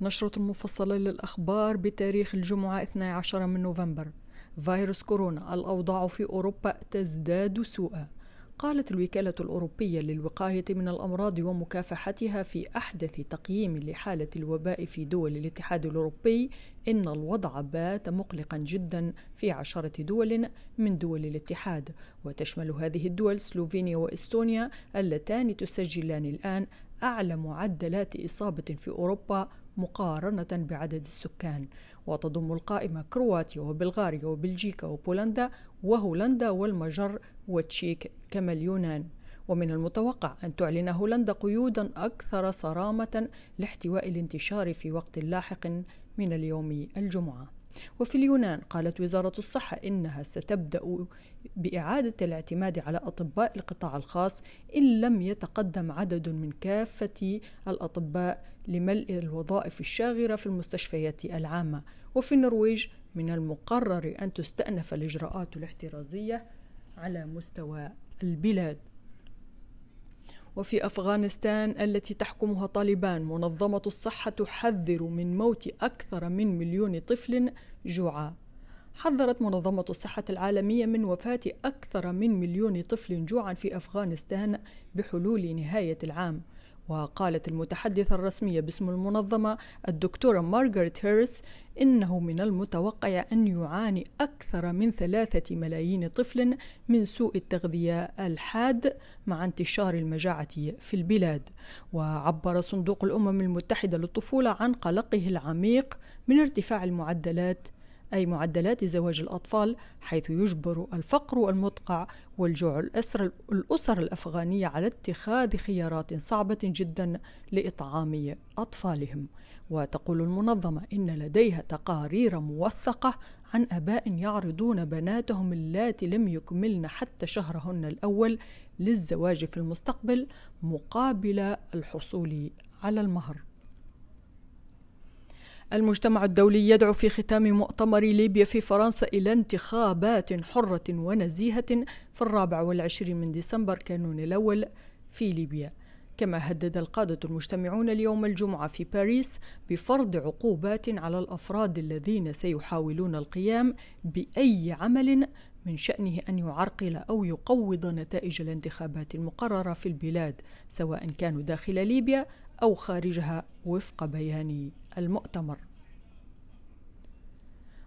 نشرة مفصلة للأخبار بتاريخ الجمعة 12 من نوفمبر. فيروس كورونا الأوضاع في أوروبا تزداد سوءا. قالت الوكالة الأوروبية للوقاية من الأمراض ومكافحتها في أحدث تقييم لحالة الوباء في دول الاتحاد الأوروبي إن الوضع بات مقلقا جدا في عشرة دول من دول الاتحاد وتشمل هذه الدول سلوفينيا وإستونيا اللتان تسجلان الآن أعلى معدلات إصابة في أوروبا مقارنة بعدد السكان. وتضم القائمة كرواتيا وبلغاريا وبلجيكا وبولندا وهولندا والمجر والتشيك كما اليونان. ومن المتوقع أن تعلن هولندا قيودا أكثر صرامة لاحتواء الانتشار في وقت لاحق من اليوم الجمعة. وفي اليونان قالت وزارة الصحة إنها ستبدأ بإعادة الاعتماد على أطباء القطاع الخاص إن لم يتقدم عدد من كافة الأطباء لملء الوظائف الشاغرة في المستشفيات العامة. وفي النرويج من المقرر أن تستأنف الإجراءات الاحترازية على مستوى البلاد. وفي أفغانستان التي تحكمها طالبان منظمة الصحة تحذر من موت أكثر من مليون طفل جوعا. حذرت منظمة الصحة العالمية من وفاة أكثر من مليون طفل جوعا في أفغانستان بحلول نهاية العام. وقالت المتحدثة الرسمية باسم المنظمة الدكتورة مارغريت هيرس إنه من المتوقع أن يعاني أكثر من ثلاثة ملايين طفل من سوء التغذية الحاد مع انتشار المجاعة في البلاد. وعبر صندوق الأمم المتحدة للطفولة عن قلقه العميق من ارتفاع المعدلات أي معدلات زواج الأطفال حيث يجبر الفقر المدقع والجوع الأسر الأسر الأفغانية على اتخاذ خيارات صعبة جدا لإطعام أطفالهم. وتقول المنظمة إن لديها تقارير موثقة عن آباء يعرضون بناتهم اللاتي لم يكملن حتى شهرهن الأول للزواج في المستقبل مقابل الحصول على المهر. المجتمع الدولي يدعو في ختام مؤتمر ليبيا في فرنسا إلى انتخابات حرة ونزيهة في الرابع والعشرين من ديسمبر كانون الأول في ليبيا. كما هدد القادة المجتمعون اليوم الجمعة في باريس بفرض عقوبات على الأفراد الذين سيحاولون القيام بأي عمل من شأنه أن يعرقل أو يقوض نتائج الانتخابات المقررة في البلاد سواء كانوا داخل ليبيا أو خارجها وفق بيان المؤتمر.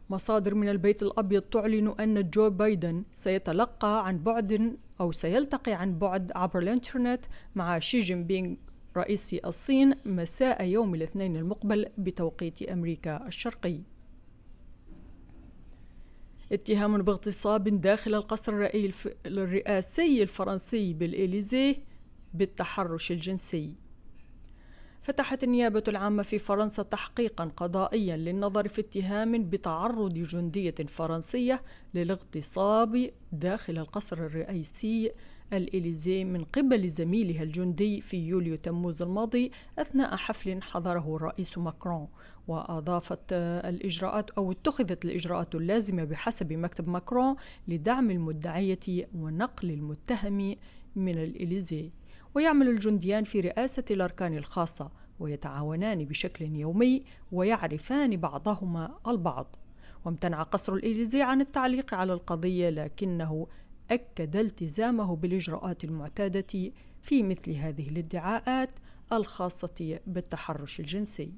مصادر من البيت الأبيض تعلن أن جو بايدن سيتلقى عن بعد أو سيلتقي عن بعد عبر الإنترنت مع شي جين بينغ رئيس الصين مساء يوم الاثنين المقبل بتوقيت أمريكا الشرقي. اتهام باغتصاب داخل القصر الرئاسي الفرنسي بالإليزيه بالتحرش الجنسي. فتحت النيابة العامة في فرنسا تحقيقا قضائيا للنظر في اتهام بتعرض جندية فرنسية للاغتصاب داخل القصر الرئيسي الإليزي من قبل زميلها الجندي في يوليو تموز الماضي أثناء حفل حضره الرئيس ماكرون. وأضافت الإجراءات أو اتخذت الإجراءات اللازمة بحسب مكتب ماكرون لدعم المدعية ونقل المتهم من الإليزي. ويعمل الجنديان في رئاسة الأركان الخاصة ويتعاونان بشكل يومي ويعرفان بعضهما البعض. وامتنع قصر الإليزي عن التعليق على القضية لكنه أكد التزامه بالإجراءات المعتادة في مثل هذه الادعاءات الخاصة بالتحرش الجنسي.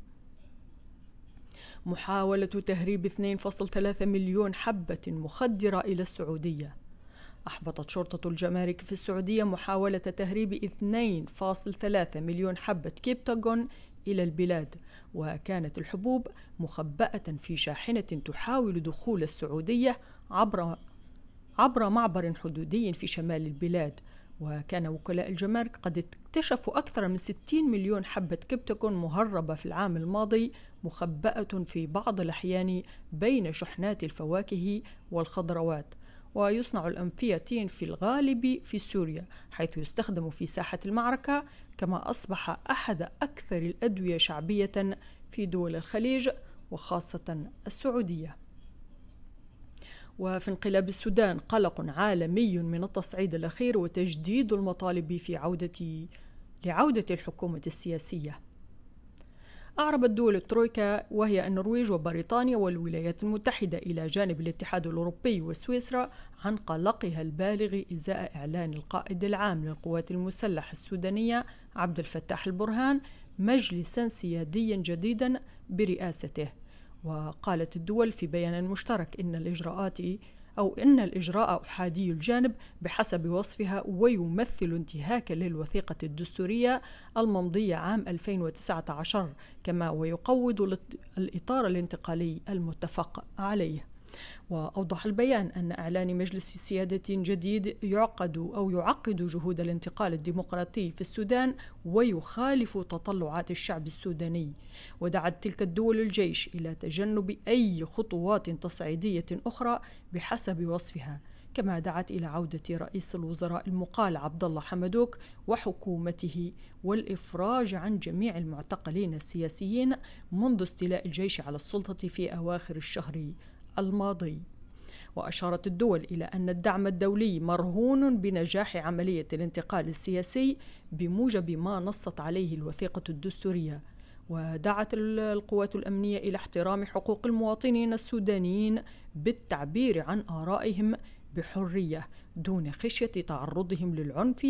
محاولة تهريب 2.3 مليون حبة مخدرة إلى السعودية. أحبطت شرطة الجمارك في السعودية محاولة تهريب 2.3 مليون حبة كيبتاغون إلى البلاد وكانت الحبوب مخبأة في شاحنة تحاول دخول السعودية عبر عبر معبر حدودي في شمال البلاد. وكان وكلاء الجمارك قد اكتشفوا أكثر من 60 مليون حبة كبتكون مهربة في العام الماضي مخبأة في بعض الأحيان بين شحنات الفواكه والخضروات. ويصنع الأنفيتين في الغالب في سوريا حيث يستخدم في ساحة المعركة كما أصبح أحد أكثر الأدوية شعبية في دول الخليج وخاصة السعودية. وفي انقلاب السودان قلق عالمي من التصعيد الأخير وتجديد المطالب في عودة لعودة الحكومة السياسية. أعربت دول الترويكا وهي النرويج وبريطانيا والولايات المتحدة إلى جانب الاتحاد الأوروبي وسويسرا عن قلقها البالغ إزاء إعلان القائد العام للقوات المسلحة السودانية عبد الفتاح البرهان مجلسا سياديا جديدا برئاسته. وقالت الدول في بيان مشترك إن الإجراءات أو إن الإجراء أحادي الجانب بحسب وصفها ويمثل انتهاكا للوثيقة الدستورية الممضية عام 2019 كما ويقوض الإطار الانتقالي المتفق عليه. وأوضح البيان أن إعلان مجلس سيادة جديد يعقد أو يعقد جهود الانتقال الديمقراطي في السودان ويخالف تطلعات الشعب السوداني. ودعت تلك الدول الجيش إلى تجنب أي خطوات تصعيدية أخرى بحسب وصفها. كما دعت إلى عودة رئيس الوزراء المقال عبد الله حمدوك وحكومته والإفراج عن جميع المعتقلين السياسيين منذ استيلاء الجيش على السلطة في أواخر الشهر. الماضي. وأشارت الدول إلى أن الدعم الدولي مرهون بنجاح عملية الانتقال السياسي بموجب ما نصت عليه الوثيقة الدستورية. ودعت القوات الأمنية إلى احترام حقوق المواطنين السودانيين بالتعبير عن آرائهم بحرية دون خشية تعرضهم للعنف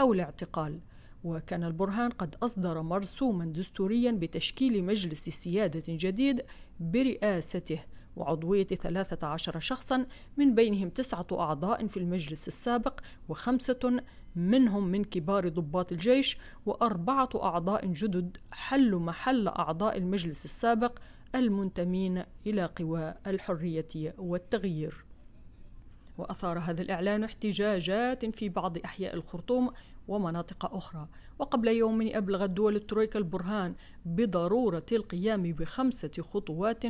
أو الاعتقال. وكان البرهان قد أصدر مرسوما دستوريا بتشكيل مجلس سيادة جديد برئاسته وعضوية 13 شخصا من بينهم تسعة أعضاء في المجلس السابق وخمسة منهم من كبار ضباط الجيش وأربعة أعضاء جدد حلوا محل أعضاء المجلس السابق المنتمين إلى قوى الحرية والتغيير. وأثار هذا الإعلان احتجاجات في بعض أحياء الخرطوم ومناطق أخرى. وقبل يوم أبلغت دول الترويكا البرهان بضرورة القيام بخمسة خطوات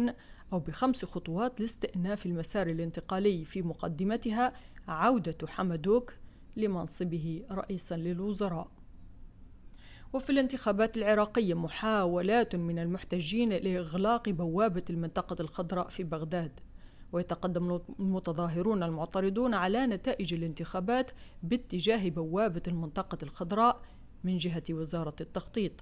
أو بخمس خطوات لاستئناف المسار الانتقالي في مقدمتها عودة حمدوك لمنصبه رئيسا للوزراء. وفي الانتخابات العراقية محاولات من المحتجين لإغلاق بوابة المنطقة الخضراء في بغداد. ويتقدم المتظاهرون المعترضون على نتائج الانتخابات باتجاه بوابة المنطقة الخضراء من جهة وزارة التخطيط.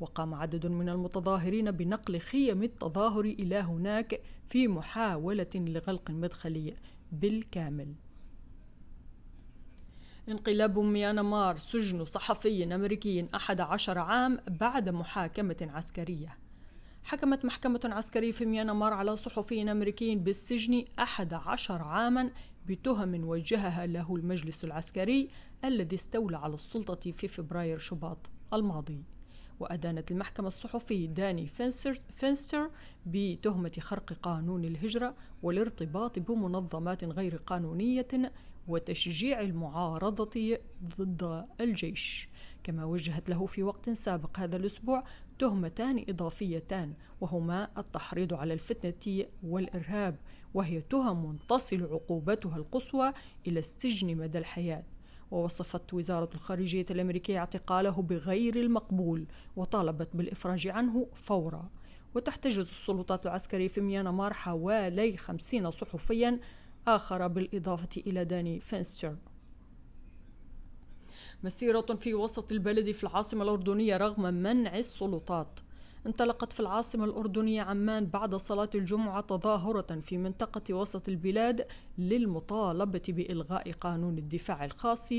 وقام عدد من المتظاهرين بنقل خيم التظاهر إلى هناك في محاولة لغلق المدخل بالكامل. انقلاب ميانمار سجن صحفي أمريكي أحد عشر عام بعد محاكمة عسكرية. حكمت محكمة عسكرية في ميانمار على صحفي أمريكي بالسجن أحد عشر عاما بتهم وجهها له المجلس العسكري الذي استولى على السلطة في فبراير شباط الماضي. وأدانت المحكمة الصحفي داني فينستر, فينستر بتهمة خرق قانون الهجرة والارتباط بمنظمات غير قانونية وتشجيع المعارضة ضد الجيش. كما وجهت له في وقت سابق هذا الأسبوع تهمتان إضافيتان وهما التحريض على الفتنة والإرهاب وهي تهم تصل عقوبتها القصوى إلى السجن مدى الحياة. ووصفت وزارة الخارجية الأمريكية اعتقاله بغير المقبول وطالبت بالإفراج عنه فورا. وتحتجز السلطات العسكرية في ميانمار حوالي خمسين صحفيا آخر بالإضافة إلى داني فينستر. مسيرة في وسط البلد في العاصمة الأردنية رغم منع السلطات. انطلقت في العاصمة الأردنية عمان بعد صلاة الجمعة تظاهرة في منطقة وسط البلاد للمطالبة بإلغاء قانون الدفاع الخاص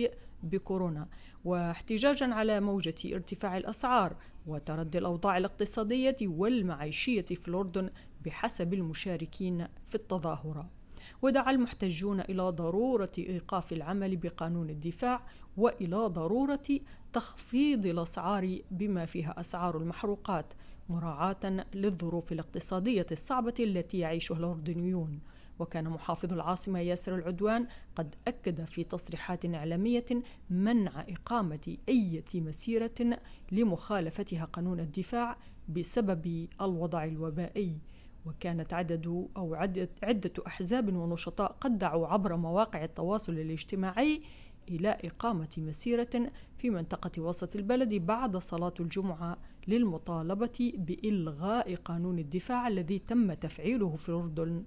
بكورونا واحتجاجا على موجة ارتفاع الأسعار وتردي الأوضاع الاقتصادية والمعيشية في الأردن بحسب المشاركين في التظاهرة. ودعا المحتجون إلى ضرورة إيقاف العمل بقانون الدفاع وإلى ضرورة تخفيض الأسعار بما فيها أسعار المحروقات مراعاة للظروف الاقتصادية الصعبة التي يعيشها الأردنيون. وكان محافظ العاصمة ياسر العدوان قد أكد في تصريحات إعلامية منع إقامة أي مسيرة لمخالفتها قانون الدفاع بسبب الوضع الوبائي. وكانت عدد أو عدد, عدة أحزاب ونشطاء قد دعوا عبر مواقع التواصل الاجتماعي إلى إقامة مسيرة في منطقة وسط البلد بعد صلاة الجمعة للمطالبة بإلغاء قانون الدفاع الذي تم تفعيله في الأردن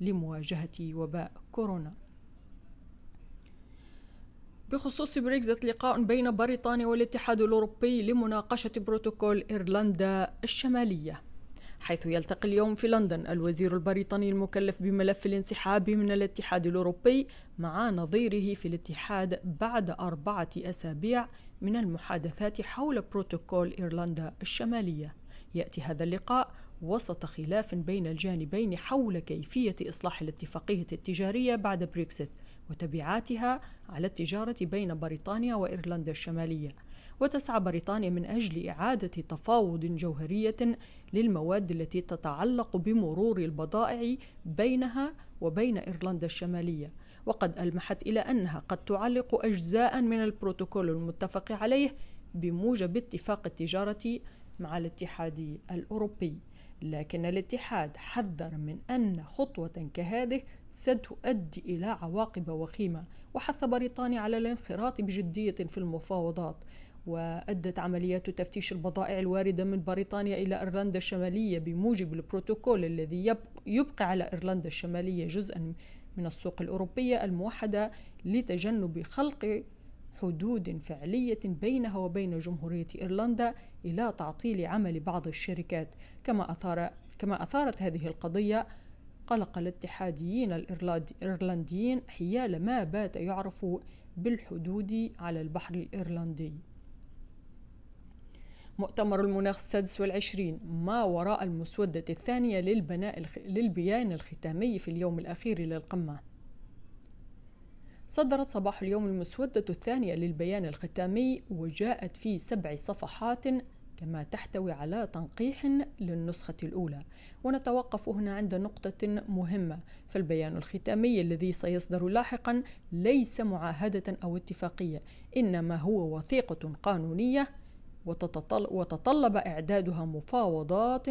لمواجهة وباء كورونا. بخصوص بريكزت لقاء بين بريطانيا والاتحاد الأوروبي لمناقشة بروتوكول إيرلندا الشمالية حيث يلتقي اليوم في لندن الوزير البريطاني المكلف بملف الانسحاب من الاتحاد الأوروبي مع نظيره في الاتحاد بعد أربعة أسابيع من المحادثات حول بروتوكول إيرلندا الشمالية. يأتي هذا اللقاء وسط خلاف بين الجانبين حول كيفية إصلاح الاتفاقية التجارية بعد بريكسيت وتبعاتها على التجارة بين بريطانيا وإيرلندا الشمالية. وتسعى بريطانيا من أجل إعادة تفاوض جوهرية للمواد التي تتعلق بمرور البضائع بينها وبين إيرلندا الشمالية. وقد ألمحت إلى أنها قد تعلق أجزاء من البروتوكول المتفق عليه بموجب اتفاق التجارة مع الاتحاد الأوروبي. لكن الاتحاد حذر من أن خطوة كهذه ستؤدي إلى عواقب وخيمة وحث بريطانيا على الانخراط بجدية في المفاوضات. وأدت عمليات تفتيش البضائع الواردة من بريطانيا إلى إيرلندا الشمالية بموجب البروتوكول الذي يبقى على إيرلندا الشمالية جزءا من السوق الأوروبية الموحدة لتجنب خلق حدود فعلية بينها وبين جمهورية إيرلندا إلى تعطيل عمل بعض الشركات. كما أثار كما أثارت هذه القضية قلق الاتحاديين الإيرلنديين حيال ما بات يعرف بالحدود على البحر الإيرلندي. مؤتمر المناخ السادس والعشرين ما وراء المسودة الثانية للبناء الخ... للبيان الختامي في اليوم الأخير للقمة. صدرت صباح اليوم المسودة الثانية للبيان الختامي وجاءت في سبع صفحات كما تحتوي على تنقيح للنسخة الأولى. ونتوقف هنا عند نقطة مهمة. فالبيان الختامي الذي سيصدر لاحقا ليس معاهدة أو اتفاقية إنما هو وثيقة قانونية وتطلب إعدادها مفاوضات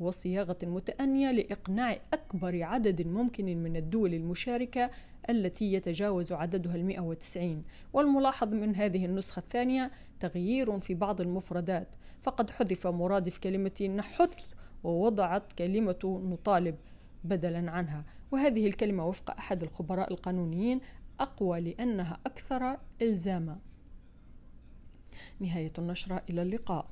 وصياغة متأنية لإقناع أكبر عدد ممكن من الدول المشاركة التي يتجاوز عددها المئة وتسعين. والملاحظ من هذه النسخة الثانية تغيير في بعض المفردات. فقد حذف مرادف كلمة نحث ووضعت كلمة نطالب بدلا عنها. وهذه الكلمة وفق أحد الخبراء القانونيين أقوى لأنها أكثر إلزاما. نهاية النشرة إلى اللقاء.